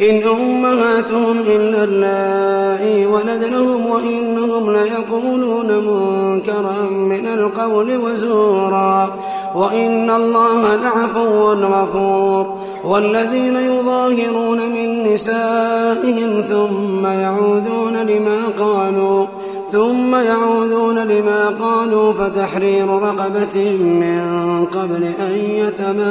إن أمهاتهم إلا اللائي ولدنهم وإنهم ليقولون منكرا من القول وزورا. وإن الله لعفو غفور. والذين يظاهرون من نسائهم ثم يعودون لما قالوا ثم يعودون لما قالوا فتحرير رقبة من قبل أن يتماسا.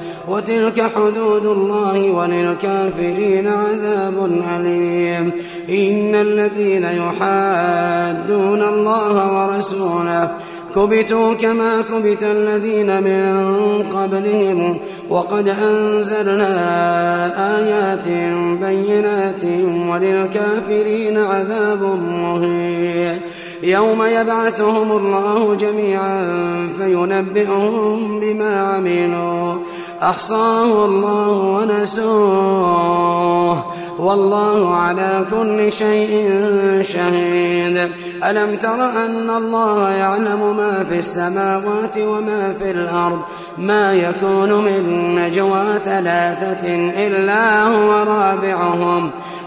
وتلك حدود الله وللكافرين عذاب أليم. إن الذين يحادون الله ورسوله كبتوا كما كبت الذين من قبلهم وقد أنزلنا آيات بينات وللكافرين عذاب مهين. يوم يبعثهم الله جميعا فينبئهم بما عملوا. أحصاه الله ونسوه. والله على كل شيء شهيد. ألم تر أن الله يعلم ما في السماوات وما في الأرض؟ ما يكون من نجوى ثلاثة إلا هو رابعهم.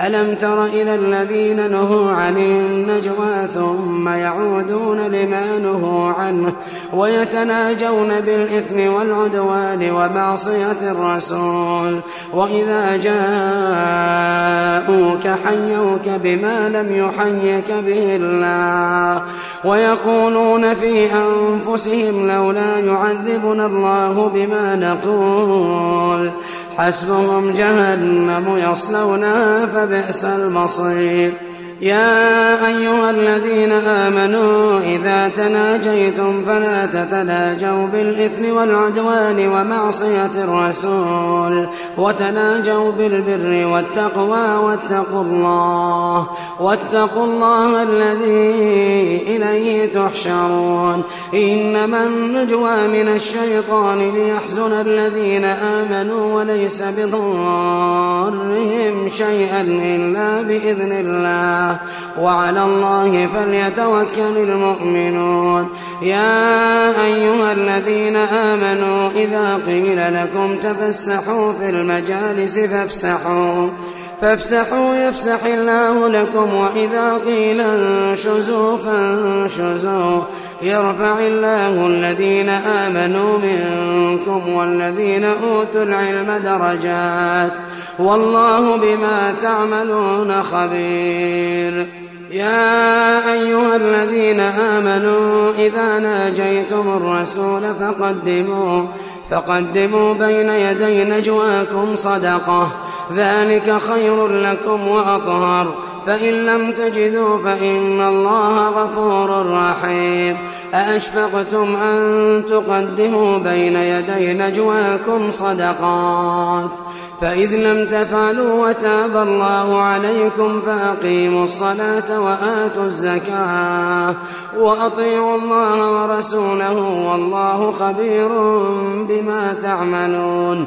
ألم تر إلى الذين نهوا عن النجوى ثم يعودون لما نهوا عنه ويتناجون بالإثم والعدوان ومعصية الرسول وإذا جاءوك حيوك بما لم يحيك به الله ويقولون في أنفسهم لولا يعذبنا الله بما نقول حسبهم جهنم يصلونها فبئس المصير. يا أيها الذين آمنوا إذا تناجيتم فلا تتناجوا بالإثم والعدوان ومعصية الرسول. وتناجوا بالبر والتقوى واتقوا الله واتقوا الله الذي إليه تحشرون. إنما النجوى من الشيطان ليحزن الذين آمنوا وليس بضارهم شيئا إلا بإذن الله. وعلى الله فليتوكل المؤمنون. يا أيها الذين آمنوا إذا قيل لكم تفسحوا في المجالس فافسحوا. فافسحوا يفسح الله لكم وإذا قيل انشزوا فانشزوا. يرفع الله الذين آمنوا منكم والذين أوتوا العلم درجات. والله بما تعملون خبير. يا أيها الذين آمنوا إذا ناجيتم الرسول فقدموا. فقدموا بين يدي نجواكم صدقة. ذلك خير لكم وأطهر. فإن لم تجدوا فإن الله غفور رحيم. أأشفقتم أن تقدموا بين يدي نجواكم صدقات. فإذ لم تفعلوا وتاب الله عليكم فأقيموا الصلاة وآتوا الزكاة وأطيعوا الله ورسوله والله خبير بما تعملون.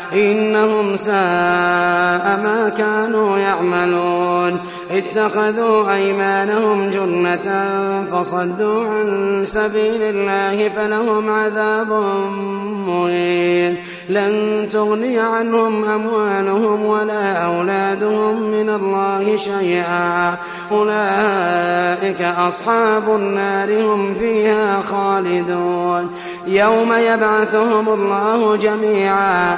إنهم ساء ما كانوا يعملون. اتخذوا أيمانهم جنة فصدوا عن سبيل الله فلهم عذاب مهين. لن تغني عنهم أموالهم ولا أولادهم من الله شيئا. أولئك أصحاب النار هم فيها خالدون. يوم يبعثهم الله جميعا.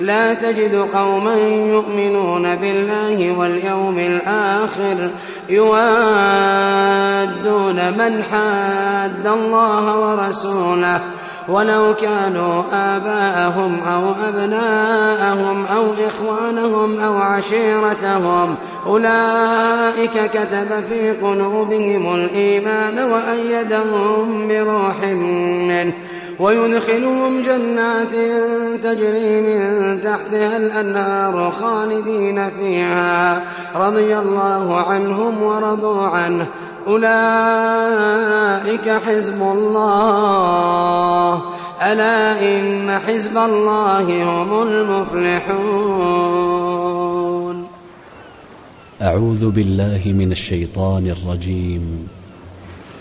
لا تجد قوما يؤمنون بالله واليوم الآخر يوادون من حاد الله ورسوله ولو كانوا آباءهم أو أبناءهم أو إخوانهم أو عشيرتهم. أولئك كتب في قلوبهم الإيمان وأيدهم بروح منه. ويدخلهم جنات تجري من تحتها الأنهار خالدين فيها رضي الله عنهم ورضوا عنه. أولئك حزب الله. ألا إن حزب الله هم المفلحون. أعوذ بالله من الشيطان الرجيم.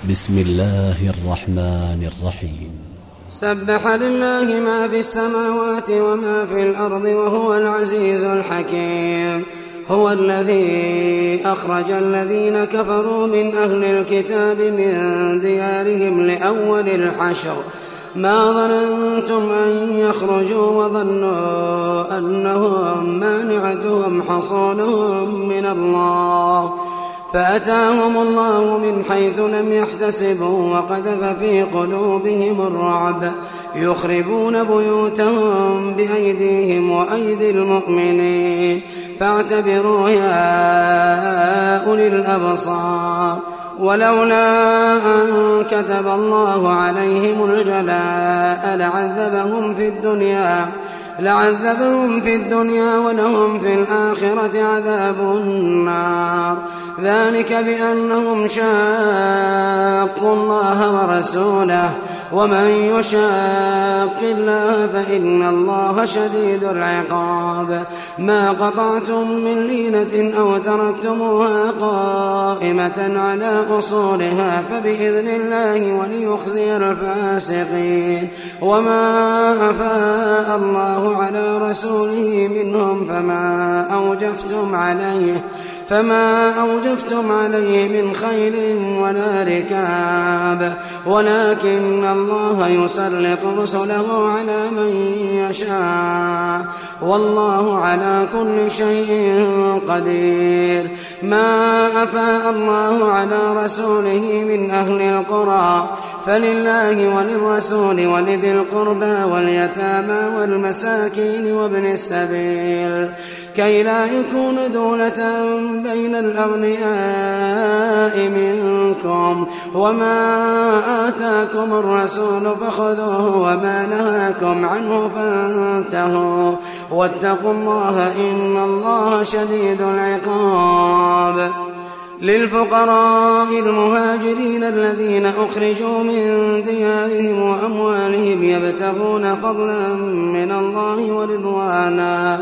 بسم الله الرحمن الرحيم. سبح لله ما في السماوات وما في الأرض وهو العزيز الحكيم. هو الذي أخرج الذين كفروا من أهل الكتاب من ديارهم لأول الحشر. ما ظننتم أن يخرجوا وظنوا أنهم مانعتهم حصونهم من الله. فأتاهم الله من حيث لم يحتسبوا وقذف في قلوبهم الرعب. يخربون بيوتهم بأيديهم وأيدي المؤمنين. فاعتبروا يا أولي الأبصار. ولولا أن كتب الله عليهم الجلاء لعذبهم في الدنيا. لعذبهم في الدنيا ولهم في الآخرة عذاب النار. ذلك بأنهم شاقوا الله ورسوله. ومن يشاق الله فإن الله شديد العقاب. ما قطعتم من لينة أو تركتموها قائمة على أصولها فبإذن الله وليخزي الفاسقين. وما أفاء الله على رسوله منهم فما أوجفتم عليه. فما أوجفتم عليه من خيل ولا ركاب. ولكن الله يسلط رسله على من يشاء. والله على كل شيء قدير. ما أفاء الله على رسوله من أهل القرى. فلله وللرسول ولذي القربى واليتامى والمساكين وابن السبيل. كي لا يكون دولة بين الأغنياء منكم. وما آتاكم الرسول فخذوه وما نهاكم عنه فانتهوا. واتقوا الله إن الله شديد العقاب. للفقراء المهاجرين الذين أخرجوا من ديارهم وأموالهم يبتغون فضلا من الله ورضوانا.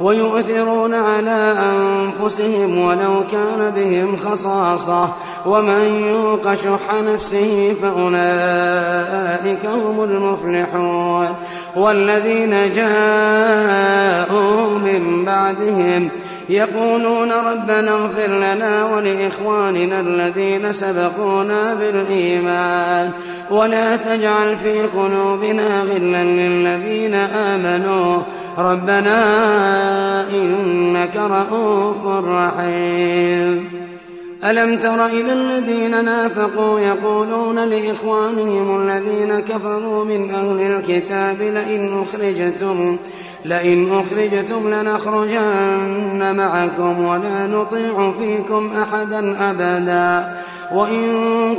ويؤثرون على أنفسهم ولو كان بهم خصاصة. ومن يوق شح نفسه فأولئك هم المفلحون. والذين جاءوا من بعدهم يقولون ربنا اغفر لنا ولإخواننا الذين سبقونا بالإيمان. ولا تجعل في قلوبنا غلا للذين آمنوا. ربنا إنك رؤوف رحيم. ألم تر إلى الذين نافقوا يقولون لإخوانهم الذين كفروا من أهل الكتاب لئن أخرجتم لئن أخرجتم لنخرجن معكم ولا نطيع فيكم أحدا أبدا. وإن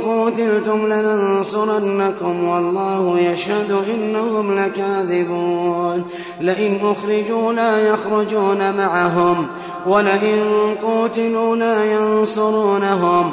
قتلتم لننصرنكم والله يشهد إنهم لكاذبون. لئن أخرجوا لا يخرجون معهم ولئن قوتلوا لا ينصرونهم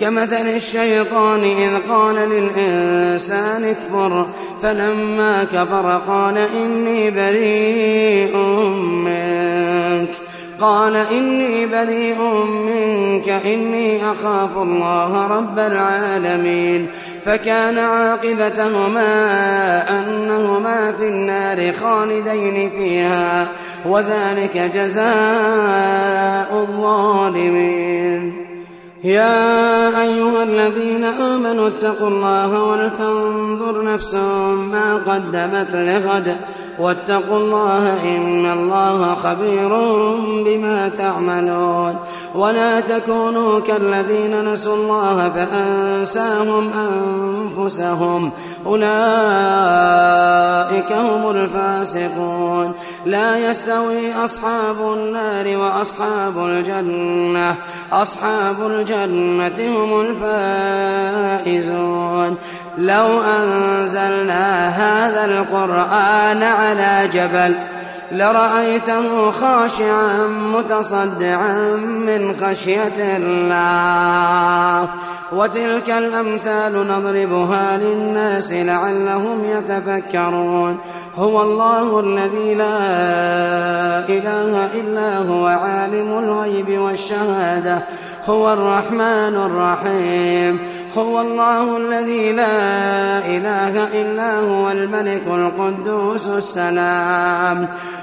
كمثل الشيطان إذ قال للإنسان اكفر فلما كفر قال إني بريء منك. قال إني بريء منك إني أخاف الله رب العالمين. فكان عاقبتهما أنهما في النار خالدين فيها وذلك جزاء الظالمين. يا أيها الذين آمنوا اتقوا الله ولتنظر نفس ما قدمت لغد واتقوا الله إن الله خبير بما تعملون ولا تكونوا كالذين نسوا الله فأنساهم أنفسهم أولئك هم الفاسقون لا يستوي أصحاب النار وأصحاب الجنة. أصحاب الجنة هم الفائزون. لو أنزلنا هذا القرآن على جبل لرأيته خاشعا متصدعا من خشية الله. وتلك الأمثال نضربها للناس لعلهم يتفكرون. هو الله الذي لا إله إلا هو عالم الغيب والشهادة. هو الرحمن الرحيم. هو الله الذي لا إله إلا هو الملك القدوس السلام.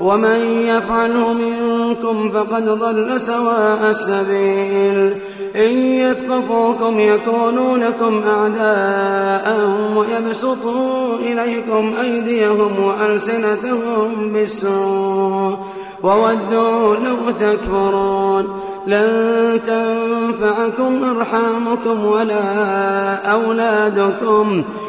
ومن يفعله منكم فقد ضل سواء السبيل. إن يثقفوكم يكونوا لكم أعداء ويبسطوا إليكم أيديهم وألسنتهم بالسوء وودوا لو تكفرون. لن تنفعكم أرحامكم ولا أولادكم.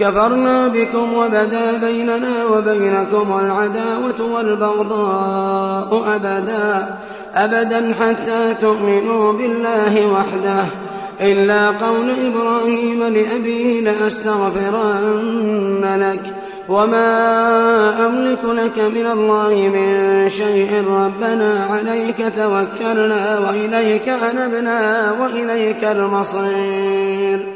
كفرنا بكم وبدا بيننا وبينكم العداوة والبغضاء أبدا أبدا حتى تؤمنوا بالله وحده. إلا قول إبراهيم لأبيه لأستغفرن لك. وما أملك لك من الله من شيء ربنا عليك توكلنا وإليك أنبنا وإليك المصير.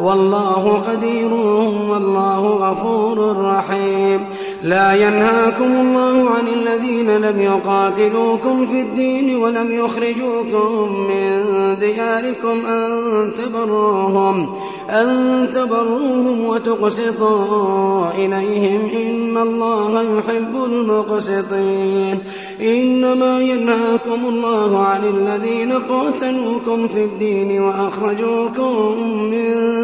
والله قدير والله غفور رحيم. لا ينهاكم الله عن الذين لم يقاتلوكم في الدين ولم يخرجوكم من دياركم أن تبروهم أن تبروهم وتقسطوا إليهم. إن الله يحب المقسطين. إنما ينهاكم الله عن الذين قاتلوكم في الدين وأخرجوكم من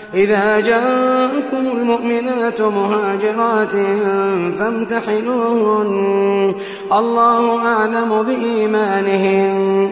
إذا جاءكم المؤمنات مهاجرات فامتحنوهن. الله أعلم بإيمانهن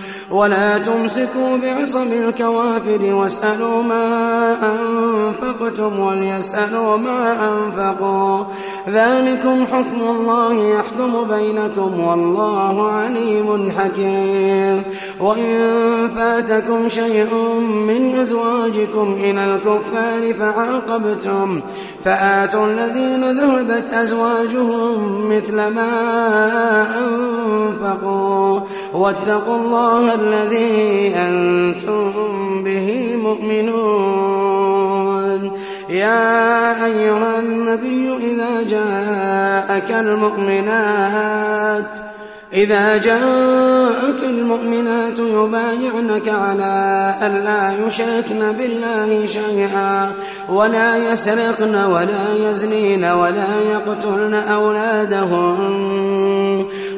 ولا تمسكوا بعصم الكوافر واسألوا ما أنفقتم وليسألوا ما أنفقوا. ذلكم حكم الله يحكم بينكم والله عليم حكيم. وإن فاتكم شيء من أزواجكم إلى الكفار فعاقبتم فآتوا الذين ذهبت أزواجهم مثل ما أنفقوا. واتقوا الله الذي أنتم به مؤمنون. يا أيها النبي إذا جاءك المؤمنات إذا جاءك المؤمنات يبايعنك على ألا يشركن بالله شيئا ولا يسرقن ولا يزنين ولا يقتلن أولادهن.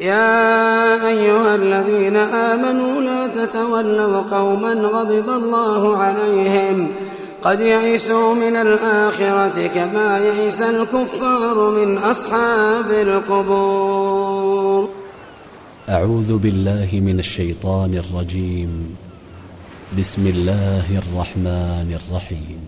يا أيها الذين آمنوا لا تتولوا قوما غضب الله عليهم قد يئسوا من الآخرة كما يئس الكفار من أصحاب القبور. أعوذ بالله من الشيطان الرجيم. بسم الله الرحمن الرحيم.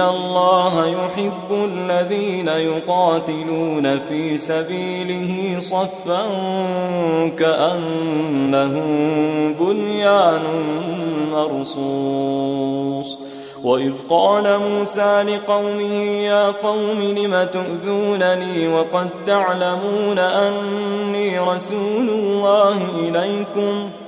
الله يحب الذين يقاتلون في سبيله صفا كأنه بنيان مرصوص وإذ قال موسى لقومه يا قوم لم تؤذونني وقد تعلمون أني رسول الله إليكم ۖ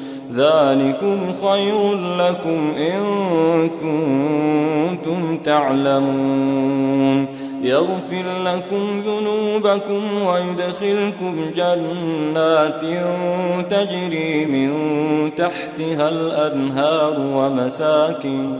ذلكم خير لكم إن كنتم تعلمون. يغفر لكم ذنوبكم ويدخلكم جنات تجري من تحتها الأنهار ومساكن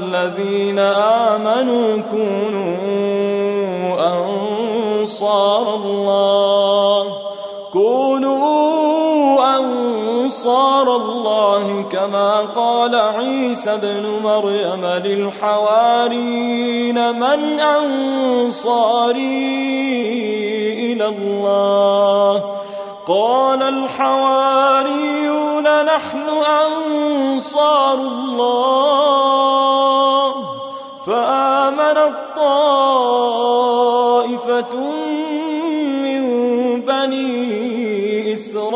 الذين آمنوا كونوا أنصار الله. كونوا أنصار الله كما قال عيسى ابن مريم للحوارين من أنصاري إلى الله. قال الحواريون نحن أنصار الله. طائفة من بني إسرائيل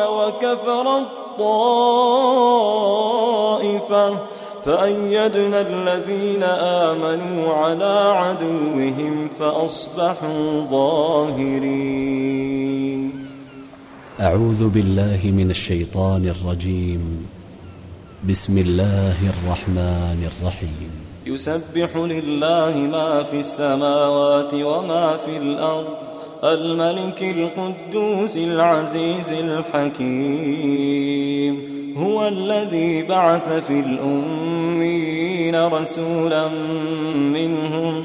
وكفرت طائفة فأيدنا الذين آمنوا على عدوهم فأصبحوا ظاهرين. أعوذ بالله من الشيطان الرجيم. بسم الله الرحمن الرحيم. يسبح لله ما في السماوات وما في الأرض الملك القدوس العزيز الحكيم هو الذي بعث في الأمين رسولا منهم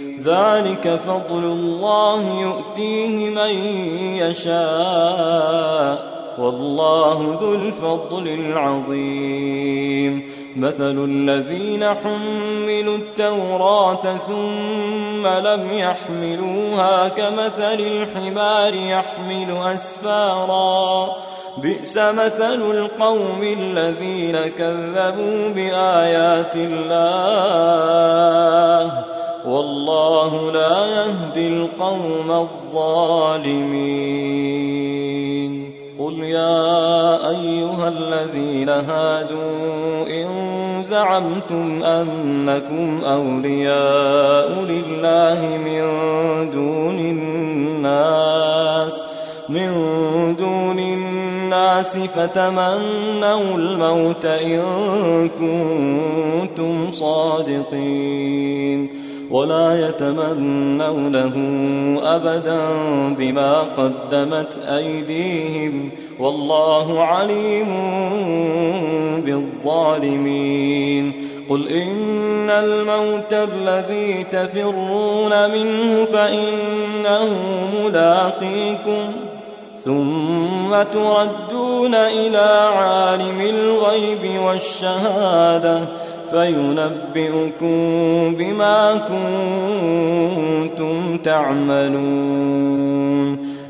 ذلك فضل الله يؤتيه من يشاء والله ذو الفضل العظيم. مثل الذين حملوا التوراة ثم لم يحملوها كمثل الحمار يحمل أسفارا. بئس مثل القوم الذين كذبوا بآيات الله. والله لا يهدي القوم الظالمين. قل يا أيها الذين هادوا إن زعمتم أنكم أولياء لله من دون الناس من دون الناس فتمنوا الموت إن كنتم صادقين. ولا يتمنونه أبدا بما قدمت أيديهم والله عليم بالظالمين. قل إن الموت الذي تفرون منه فإنه ملاقيكم ثم تردون إلى عالم الغيب والشهادة فينبئكم بما كنتم تعملون.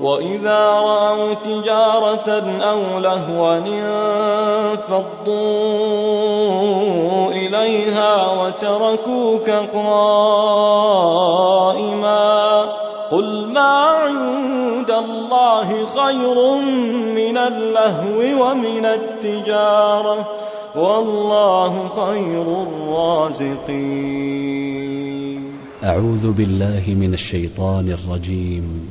وإذا رأوا تجارة أو لهوا انفضوا إليها وتركوك قائما قل ما عند الله خير من اللهو ومن التجارة والله خير الرازقين. أعوذ بالله من الشيطان الرجيم.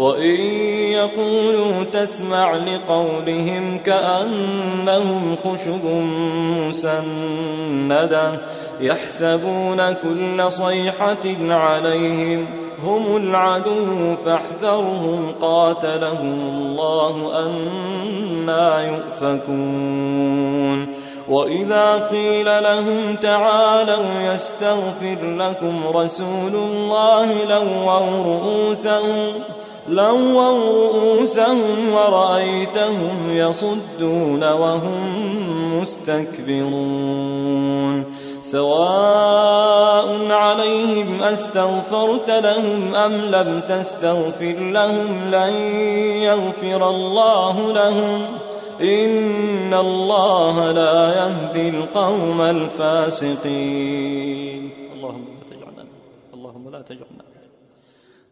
وإن يقولوا تسمع لقولهم كأنهم خشب مسندة يحسبون كل صيحة عليهم هم العدو فاحذرهم قاتلهم الله أنا يؤفكون وإذا قيل لهم تعالوا يستغفر لكم رسول الله لووا رؤوسهم لووا رؤوسهم ورأيتهم يصدون وهم مستكبرون. سواء عليهم أستغفرت لهم أم لم تستغفر لهم لن يغفر الله لهم. إن الله لا يهدي القوم الفاسقين. اللهم لا تجعلنا اللهم لا تجعلنا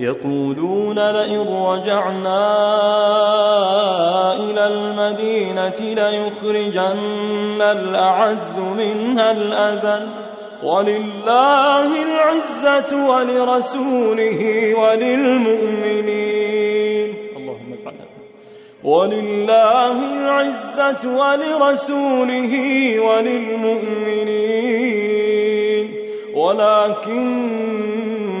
يقولون لئن رجعنا إلى المدينة ليخرجن الأعز منها الأذل. ولله العزة ولرسوله وللمؤمنين. اللهم ولله العزة ولرسوله وللمؤمنين. ولكن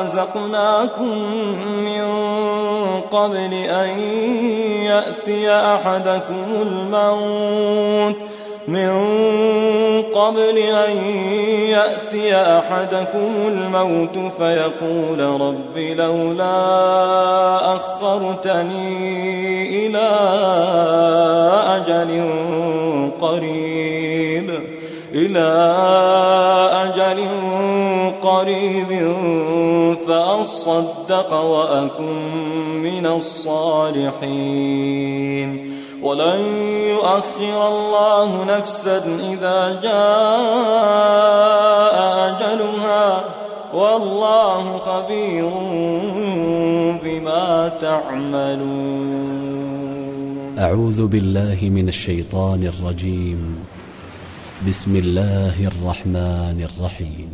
رزقناكم من قبل أن يأتي أحدكم الموت من قبل أن يأتي أحدكم الموت فيقول رب لولا أخرتني إلى أجل قريب إلى أجل قريب فأصدق وأكن من الصالحين. ولن يؤخر الله نفسا إذا جاء أجلها. والله خبير بما تعملون. أعوذ بالله من الشيطان الرجيم. بسم الله الرحمن الرحيم.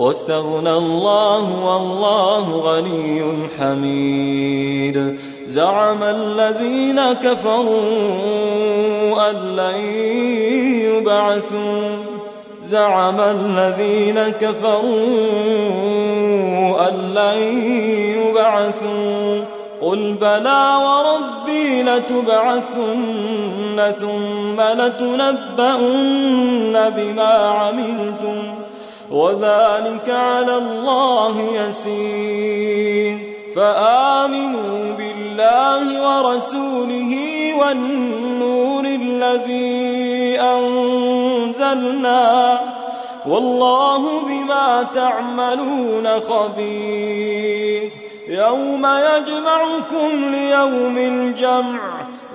واستغنى الله والله غني حميد. زعم الذين كفروا أن لن يبعثوا. زعم الذين كفروا أن لن يبعثوا. قل بلى وربي لتبعثن ثم لتنبؤن بما عملتم. وذلك على الله يسير. فآمنوا بالله ورسوله والنور الذي أنزلنا. والله بما تعملون خبير. يوم يجمعكم ليوم الجمع.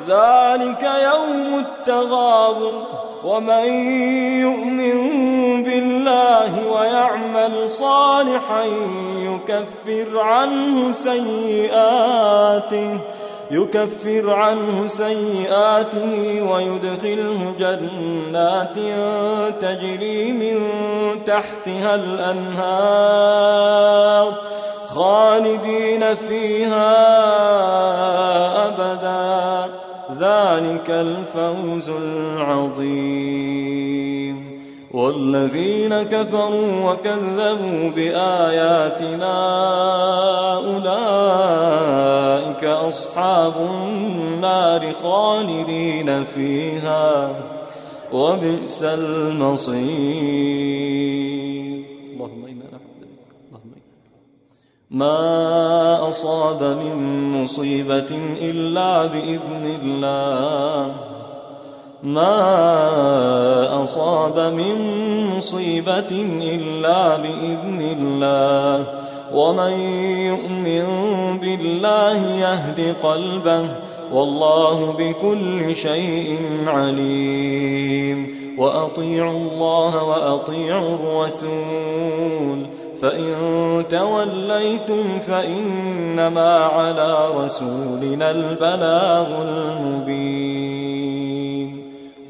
ذلك يوم التغابن. ومن يؤمن بالله ويعمل صالحا يكفر عنه سيئاته يكفر عنه سيئاته ويدخله جنات تجري من تحتها الأنهار خالدين فيها أبدا ذلك الفوز العظيم. والذين كفروا وكذبوا بآياتنا أولئك أصحاب النار خالدين فيها وبئس المصير. اللهم إنا اللهم ما أصاب من مصيبة إلا بإذن الله. ما أصاب من مصيبة إلا بإذن الله. ومن يؤمن بالله يهد قلبه والله بكل شيء عليم. وأطيعوا الله وأطيعوا الرسول. فإن توليتم فإنما على رسولنا البلاغ المبين.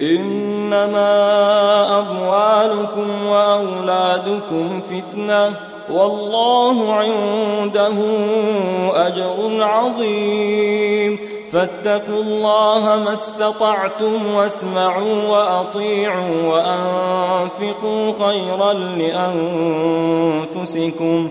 إنما أموالكم وأولادكم فتنة والله عنده أجر عظيم. فاتقوا الله ما استطعتم واسمعوا وأطيعوا وأنفقوا خيرا لأنفسكم.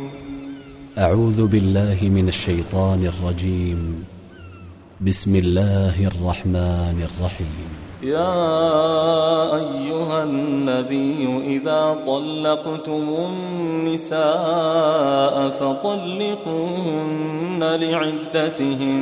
أعوذ بالله من الشيطان الرجيم. بسم الله الرحمن الرحيم. يا أيها النبي إذا طلقتم النساء فطلقوهن لعدتهن.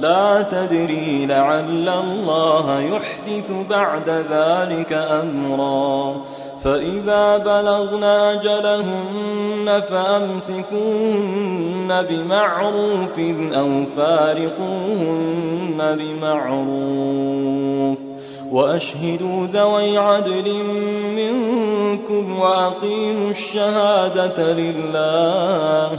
لا تدري لعل الله يحدث بعد ذلك أمرا. فإذا بلغن أجلهن فأمسكوهن بمعروف أو فارقوهن بمعروف. وأشهدوا ذوي عدل منكم وأقيموا الشهادة لله.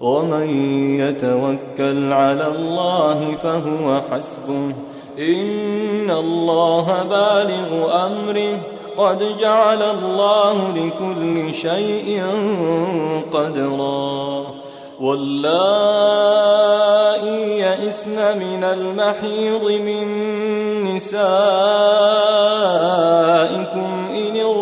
ومن يتوكل على الله فهو حسبه. إن الله بالغ أمره. قد جعل الله لكل شيء قدرا. واللائي يئسن من المحيض من نسائكم إن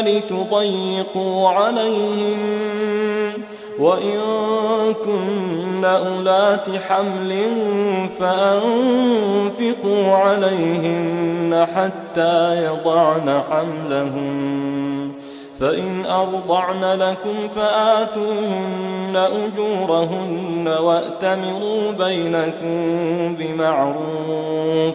لتضيقوا عليهم وإن كن أولات حمل فأنفقوا عليهن حتى يضعن حملهن فإن أرضعن لكم فآتوهن أجورهن وأتمروا بينكم بمعروف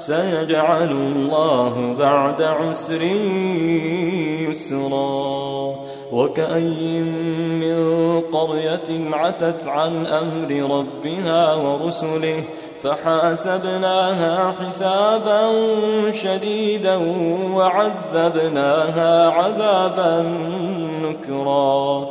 سيجعل الله بعد عسر يسرا. وكأي من قرية عتت عن أمر ربها ورسله فحاسبناها حسابا شديدا وعذبناها عذابا نكرا.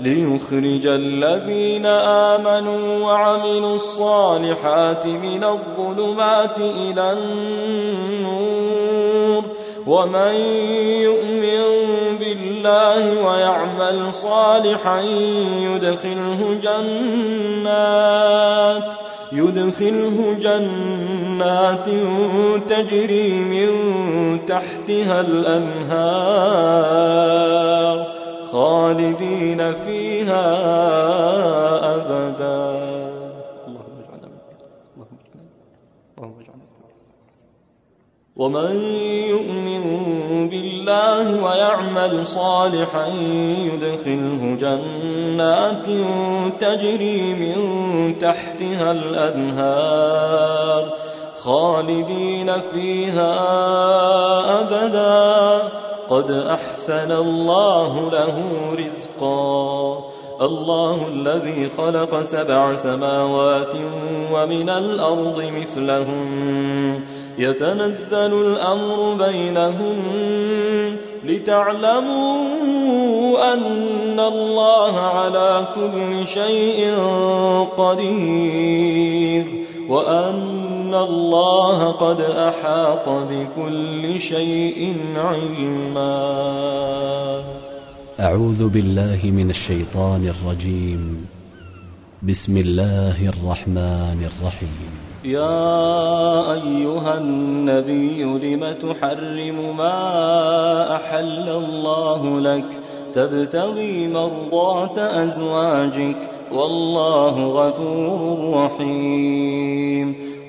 ليخرج الذين آمنوا وعملوا الصالحات من الظلمات إلى النور ومن يؤمن بالله ويعمل صالحا يدخله جنات يدخله جنات تجري من تحتها الأنهار خالدين فيها أبدا. اللهم اجعلنا اللهم اجعلنا اللهم اجعلنا ومن يؤمن بالله ويعمل صالحا يدخله جنات تجري من تحتها الأنهار خالدين فيها أبدا. قد أحسن الله له رزقا. الله الذي خلق سبع سماوات ومن الأرض مثلهم. يتنزل الأمر بينهم لتعلموا أن الله على كل شيء قدير. وأن الله قد أحاط بكل شيء علما. أعوذ بالله من الشيطان الرجيم. بسم الله الرحمن الرحيم. يا أيها النبي لم تحرم ما أحل الله لك؟ تبتغي مرضات أزواجك. والله غفور رحيم.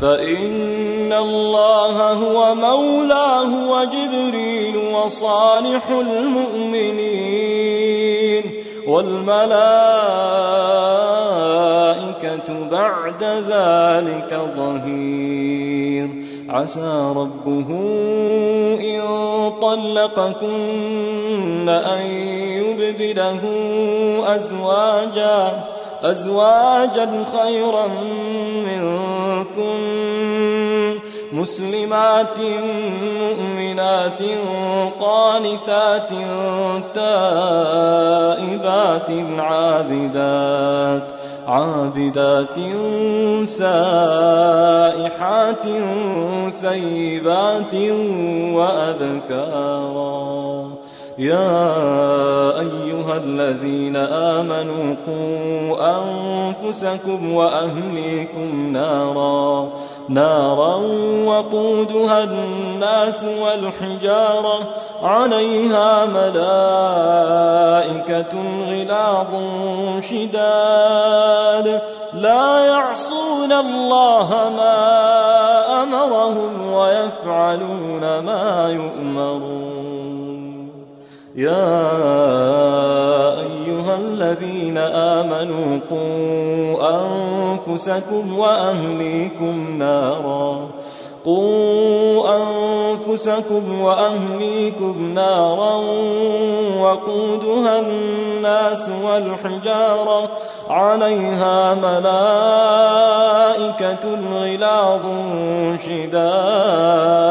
فإن الله هو مولاه وجبريل وصالح المؤمنين والملائكة بعد ذلك ظهير. عسى ربه إن طلقكن أن يبدله أزواجا أزواجا خيرا منكن مسلمات مؤمنات قانتات تائبات عابدات عابدات سائحات ثيبات وأبكارا يا أيها الذين آمنوا قوا أنفسكم وأهليكم نارا نارا وقودها الناس والحجارة عليها ملائكة غلاظ شداد. لا يعصون الله ما أمرهم ويفعلون ما يؤمرون. يا أيها الذين آمنوا قوا أنفسكم وأهليكم نارا. قوا أنفسكم وأهليكم نارا وقودها الناس والحجارة. عليها ملائكة غلاظ شداد.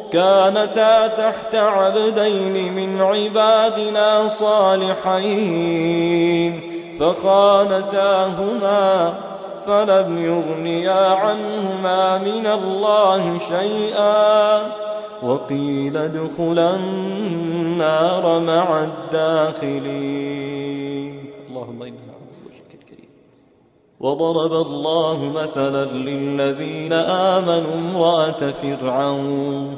كانتا تحت عبدين من عبادنا صالحين فخانتاهما فلم يغنيا عنهما من الله شيئا. وقيل ادخلا النار مع الداخلين. اللهم إنا وضرب الله مثلا للذين آمنوا امرأة فرعون